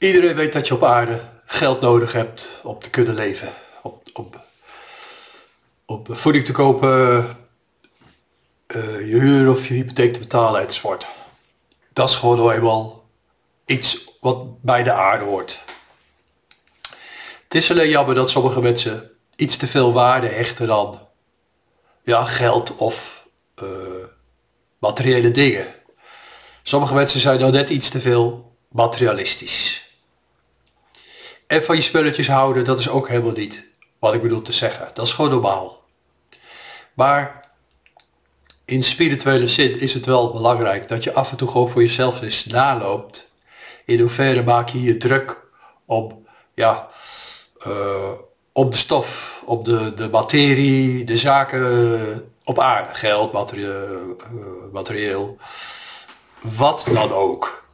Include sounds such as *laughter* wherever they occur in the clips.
Iedereen weet dat je op aarde geld nodig hebt om te kunnen leven. Op voeding te kopen, uh, je huur of je hypotheek te betalen enzovoort. Dat is gewoon nou eenmaal iets wat bij de aarde hoort. Het is alleen jammer dat sommige mensen iets te veel waarde hechten dan ja, geld of uh, materiële dingen. Sommige mensen zijn dan net iets te veel materialistisch. En van je spulletjes houden, dat is ook helemaal niet wat ik bedoel te zeggen. Dat is gewoon normaal. Maar in spirituele zin is het wel belangrijk dat je af en toe gewoon voor jezelf eens naloopt. In hoeverre maak je je druk op, ja, uh, op de stof, op de, de materie, de zaken op aarde. Geld, uh, materieel wat dan ook.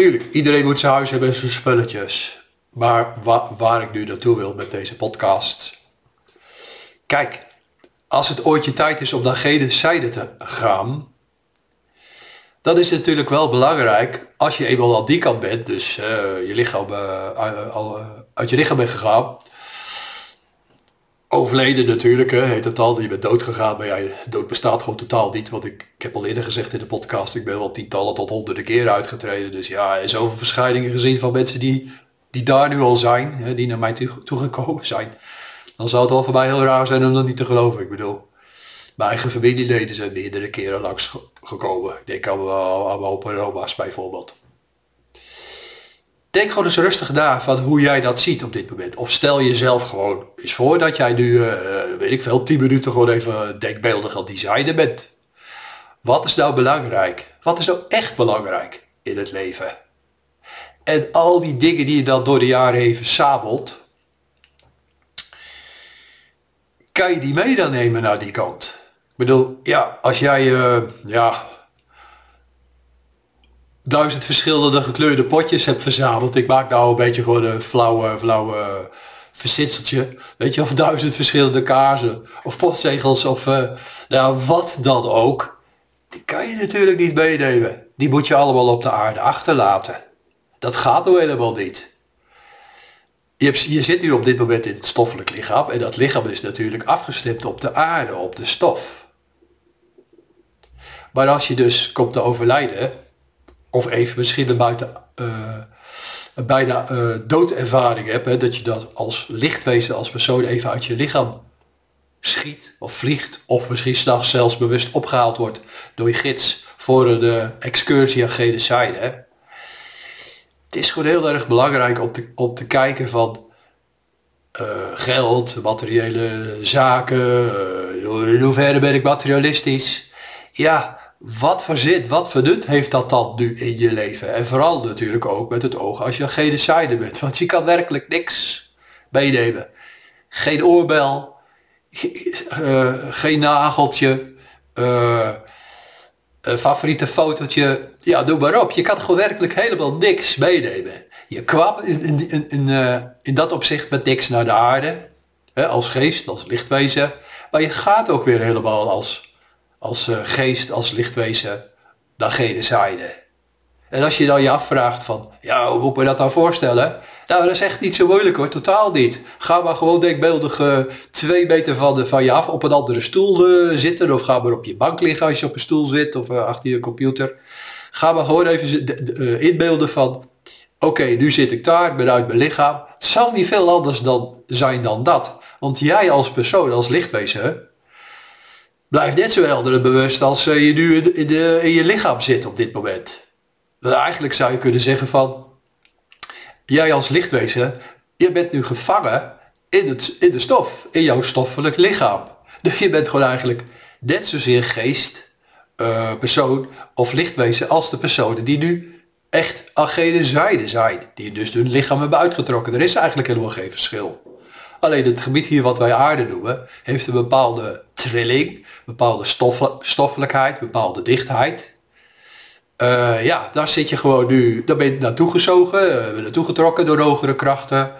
Tuurlijk, iedereen moet zijn huis hebben en zijn spulletjes. Maar waar ik nu naartoe wil met deze podcast. Kijk, als het ooit je tijd is om naar gene zijde te gaan, dan is het natuurlijk wel belangrijk, als je eenmaal aan die kant bent, dus uh, je lichaam, uh, uit je lichaam bent gegaan, overleden natuurlijk, hè, heet het al. Je bent dood gegaan, maar ja, dood bestaat gewoon totaal niet. Want ik, heb al eerder gezegd in de podcast, ik ben wel tientallen tot honderden keren uitgetreden. Dus ja, er zoveel verschijningen gezien van mensen die, die daar nu al zijn, hè, die naar mij toegekomen zijn. Dan zou het wel voor mij heel raar zijn om dat niet te geloven. Ik bedoel, mijn eigen familieleden zijn meerdere keren langs gekomen. Ik denk aan, aan mijn opa en oma's bijvoorbeeld. Denk gewoon eens rustig na van hoe jij dat ziet op dit moment. Of stel jezelf gewoon eens voor dat jij nu, uh, weet ik veel, 10 minuten gewoon even denkbeeldig aan designen bent. Wat is nou belangrijk? Wat is nou echt belangrijk in het leven? En al die dingen die je dan door de jaren heen verzamelt, kan je die mee dan nemen naar die kant? Ik bedoel, ja, als jij, uh, ja, duizend verschillende gekleurde potjes heb verzameld. Ik maak nou een beetje gewoon een flauwe, flauwe versitseltje. Weet je, of duizend verschillende kaarsen. Of postzegels of uh, nou, wat dan ook. Die kan je natuurlijk niet meenemen. Die moet je allemaal op de aarde achterlaten. Dat gaat nou helemaal niet. Je, je zit nu op dit moment in het stoffelijk lichaam. En dat lichaam is natuurlijk afgestemd op de aarde, op de stof. Maar als je dus komt te overlijden, of even misschien uh, een bijna uh, doodervaring hebt, hè, dat je dat als lichtwezen, als persoon even uit je lichaam schiet of vliegt, of misschien s'nachts zelfs bewust opgehaald wordt door je gids voor uh, excursie aan gene zijde. Het is gewoon heel erg belangrijk om te, om te kijken van geld, materiële zaken, in hoeverre ben ik materialistisch. Ja, wat voor zin, wat voor nut heeft dat dan nu in je leven? En vooral natuurlijk ook met het oog als je geen decider bent. Want je kan werkelijk niks meenemen. Geen oorbel, uh, geen nageltje, uh, een favoriete fotootje. Ja, doe maar op. Je kan gewoon werkelijk helemaal niks meenemen. Je kwam in, in, in, uh, in dat opzicht met niks naar de aarde. Hè, als geest, als lichtwezen. Maar je gaat ook weer helemaal als als uh, geest, als lichtwezen naar gene zijde. En als je dan je afvraagt van, ja, hoe moet ik me dat dan voorstellen? Nou, dat is echt niet zo moeilijk hoor, totaal niet. Ga maar gewoon denkbeeldig twee meter van, van je af op een andere stoel uh, zitten. Of ga maar op je bank liggen als je op een stoel zit of achter je computer. Ga maar gewoon even inbeelden van, oké, nu zit ik daar, ben uit mijn lichaam. Het zal niet veel anders dan, zijn dan dat. Want jij als persoon, als lichtwezen, blijf net zo helder bewust als eh, je nu in, de, in je lichaam zit op dit moment. eigenlijk zou je kunnen zeggen van, jij als lichtwezen, je bent nu gevangen in, het, in de stof, in jouw stoffelijk lichaam. Dus je bent gewoon eigenlijk net zozeer geest, uh, persoon of lichtwezen als de personen die nu echt aan gene zijde zijn. Die dus hun lichaam hebben uitgetrokken. Er is eigenlijk helemaal geen verschil. Alleen het gebied hier wat wij aarde noemen, heeft een bepaalde trilling, bepaalde stoffelijkheid, bepaalde dichtheid. Uh, ja, daar zit je gewoon nu, daar ben je naartoe gezogen, uh, naartoe getrokken door hogere krachten.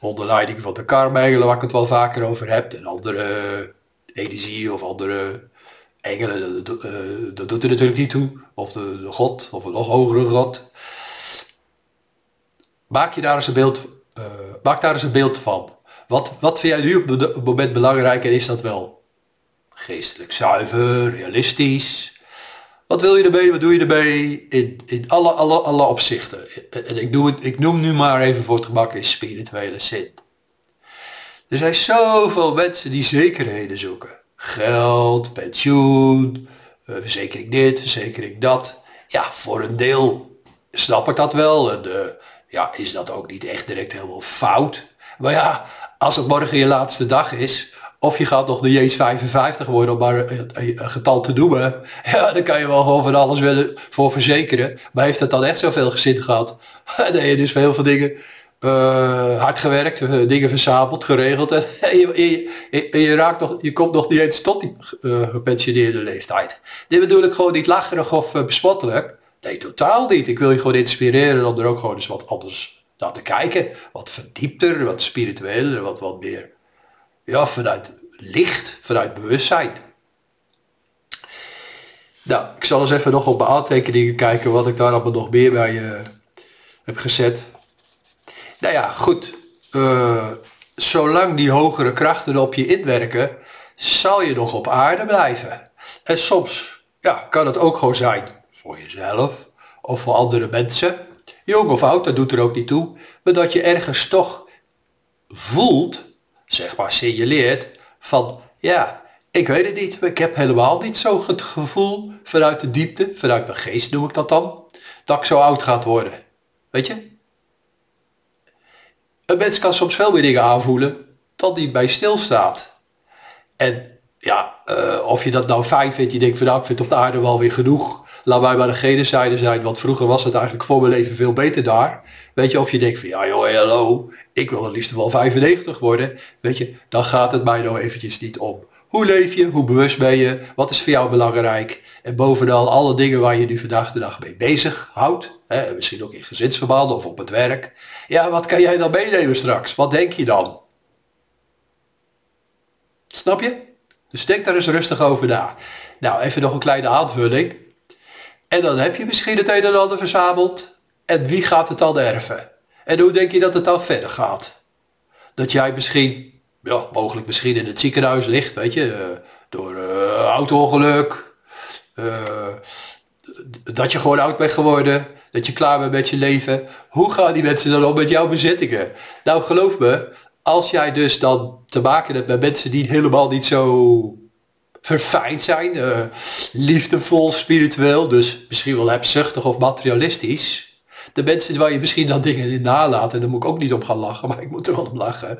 Onder leiding van de karmengelen, waar ik het wel vaker over heb. En andere energie of andere engelen, dat, uh, dat doet er natuurlijk niet toe. Of de, de god, of een nog hogere god. Maak je daar eens een beeld, maak daar eens een beeld van. Wat, wat vind jij nu op het moment belangrijk en is dat wel geestelijk zuiver, realistisch? Wat wil je ermee? Wat doe je ermee? In, in alle, alle, alle opzichten. En ik noem, het, ik noem nu maar even voor het gemak in spirituele zin. Er zijn zoveel mensen die zekerheden zoeken. Geld, pensioen, eh, verzekering dit, verzekering dat. Ja, voor een deel snap ik dat wel. En uh, ja, is dat ook niet echt direct helemaal fout. Maar ja, als het morgen je laatste dag is, of je gaat nog de J's 55 worden om maar een, getal te noemen. Ja, dan kan je wel gewoon van alles willen voor verzekeren. Maar heeft het dan echt zoveel gezin gehad? Dan heb je dus veel veel dingen uh, hard gewerkt, uh, dingen verzameld, geregeld. En, *laughs* je, je, raakt nog, je komt nog niet eens tot die uh, gepensioneerde leeftijd. Dit bedoel ik gewoon niet lacherig of bespottelijk. Nee, totaal niet. Ik wil je gewoon inspireren om er ook gewoon eens wat anders naar te kijken. Wat verdiepter, wat spiritueler, wat, wat meer ja, vanuit licht, vanuit bewustzijn. Nou, ik zal eens even nog op mijn aantekeningen kijken wat ik daar allemaal nog meer bij uh, heb gezet. Nou ja, goed. Uh, zolang die hogere krachten op je inwerken, zal je nog op aarde blijven. En soms ja, kan het ook gewoon zijn voor jezelf of voor andere mensen. Jong of oud, dat doet er ook niet toe. Maar dat je ergens toch voelt zeg maar signaleert van ja, ik weet het niet, ik heb helemaal niet zo het gevoel vanuit de diepte, vanuit mijn geest noem ik dat dan, dat ik zo oud gaat worden. Weet je? Een mens kan soms veel meer dingen aanvoelen tot die bij stilstaat. En ja, uh, of je dat nou fijn vindt, je denkt van nou ik vind op de aarde wel weer genoeg. Laat mij maar de genezijde zijn, want vroeger was het eigenlijk voor mijn leven veel beter daar. Weet je, of je denkt van ja joh, hallo, ik wil het liefst wel 95 worden. Weet je, dan gaat het mij nou eventjes niet om. Hoe leef je? Hoe bewust ben je? Wat is voor jou belangrijk? En bovenal alle dingen waar je nu vandaag de dag mee bezig houdt. Hè, misschien ook in gezinsverbanden of op het werk. Ja, wat kan jij dan meenemen straks? Wat denk je dan? Snap je? Dus denk daar eens rustig over na. Nou, even nog een kleine aanvulling. En dan heb je misschien het een en ander verzameld. En wie gaat het dan erven? En hoe denk je dat het dan verder gaat? Dat jij misschien, ja, mogelijk misschien in het ziekenhuis ligt, weet je, uh, door uh, auto-ongeluk. Uh, dat je gewoon oud bent geworden. Dat je klaar bent met je leven. Hoe gaan die mensen dan om met jouw bezittingen? Nou, geloof me, als jij dus dan te maken hebt met mensen die helemaal niet zo verfijnd zijn, uh, liefdevol, spiritueel, dus misschien wel hebzuchtig of materialistisch. De mensen waar je misschien dan dingen in nalaat, en daar moet ik ook niet op gaan lachen, maar ik moet er wel om lachen.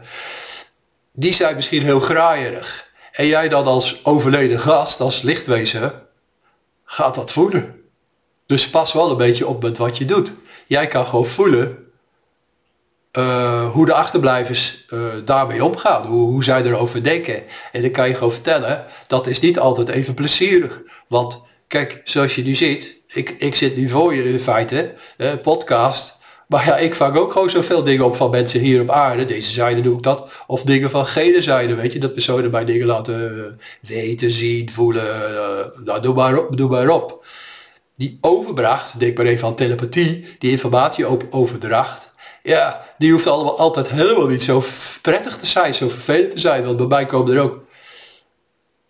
Die zijn misschien heel graaierig. En jij dan als overleden gast, als lichtwezen, gaat dat voelen. Dus pas wel een beetje op met wat je doet. Jij kan gewoon voelen uh, hoe de achterblijvers uh, daarmee omgaan, hoe, hoe zij erover denken. En dan kan je gewoon vertellen, dat is niet altijd even plezierig. Want kijk, zoals je nu ziet, ik, ik zit nu voor je in feite, eh, podcast. Maar ja, ik vang ook gewoon zoveel dingen op van mensen hier op aarde. Deze zijde doe ik dat. Of dingen van gene zijde, weet je. Dat personen mij dingen laten weten, zien, voelen. Uh, nou, doe maar op, doe maar op. Die overbracht, denk maar even aan telepathie, die informatie overdracht ja, die hoeft allemaal altijd helemaal niet zo prettig te zijn, zo vervelend te zijn. Want bij mij komen er ook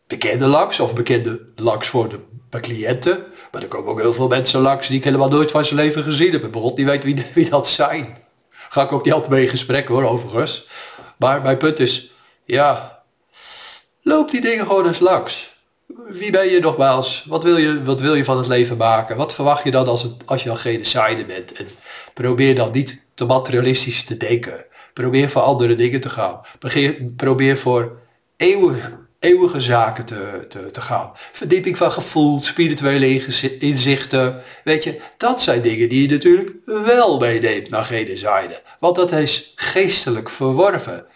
bekende langs of bekende langs voor de cliënten. Maar er komen ook heel veel mensen langs die ik helemaal nooit van zijn leven gezien heb. Bijvoorbeeld niet weet wie, *laughs* wie dat zijn. Ga ik ook niet altijd mee in gesprek hoor, overigens. Maar mijn punt is, ja, loop die dingen gewoon eens langs. Wie ben je nogmaals? Wat wil je, wat wil je van het leven maken? Wat verwacht je dan als, het, als je al geen zijde bent? En probeer dan niet te materialistisch te denken. Probeer voor andere dingen te gaan. Probeer, voor eeuwige, eeuwige zaken te, te, te gaan. Verdieping van gevoel, spirituele inzichten. Weet je, dat zijn dingen die je natuurlijk wel meeneemt naar geen zijde. Want dat is geestelijk verworven.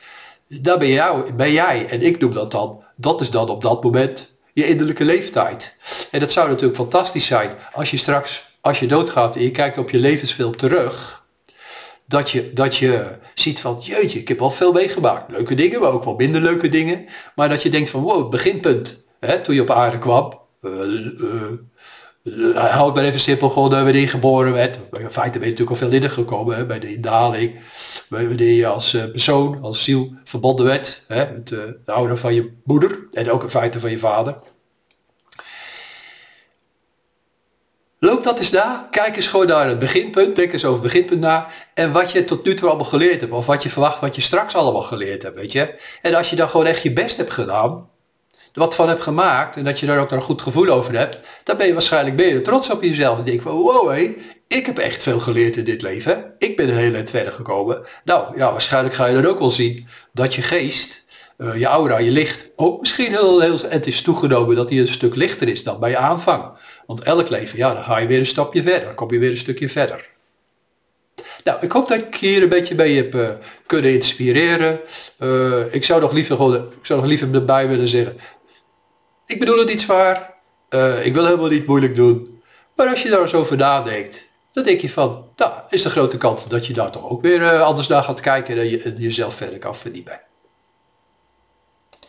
Daar ben, jou, ben jij, en ik noem dat dan, dat is dan op dat moment je innerlijke leeftijd. En dat zou natuurlijk fantastisch zijn als je straks, als je doodgaat en je kijkt op je levensfilm terug, dat je, dat je ziet van, jeetje, ik heb al veel meegemaakt. Leuke dingen, maar ook wel minder leuke dingen. Maar dat je denkt van, wow, beginpunt, hè, toen je op aarde kwam, uh, uh, Uh, houd maar even simpel gewoon wanneer je geboren werd. In feite ben je natuurlijk al veel eerder gekomen hè, bij de indaling. Wanneer je als persoon, als ziel verbonden werd hè, met de ouder van je moeder en ook in feite van je vader. Loop dat eens na. Kijk eens gewoon naar het beginpunt. Denk eens over het beginpunt na. En wat je tot nu toe allemaal geleerd hebt. Of wat je verwacht wat je straks allemaal geleerd hebt. Weet je. En als je dan gewoon echt je best hebt gedaan. Wat van hebt gemaakt. En dat je daar ook een goed gevoel over hebt. Dan ben je waarschijnlijk meer trots op jezelf. En denk van wow hé. ik heb echt veel geleerd in dit leven. Ik ben een heel eind verder gekomen. Nou ja, waarschijnlijk ga je dan ook wel zien. Dat je geest. Uh, je aura, je licht, ook misschien heel, heel, het is toegenomen dat hij een stuk lichter is dan bij je aanvang. Want elk leven, ja, dan ga je weer een stapje verder. Dan kom je weer een stukje verder. Nou, ik hoop dat ik hier een beetje bij heb uh, kunnen inspireren. Uh, ik, zou nog liever gewoon, ik zou nog liever erbij willen zeggen. Ik bedoel het niet zwaar. Uh, ik wil helemaal niet moeilijk doen. Maar als je daar eens over nadenkt, dan denk je van, nou, is de grote kans dat je daar toch ook weer anders naar gaat kijken en je, jezelf verder kan verdiepen.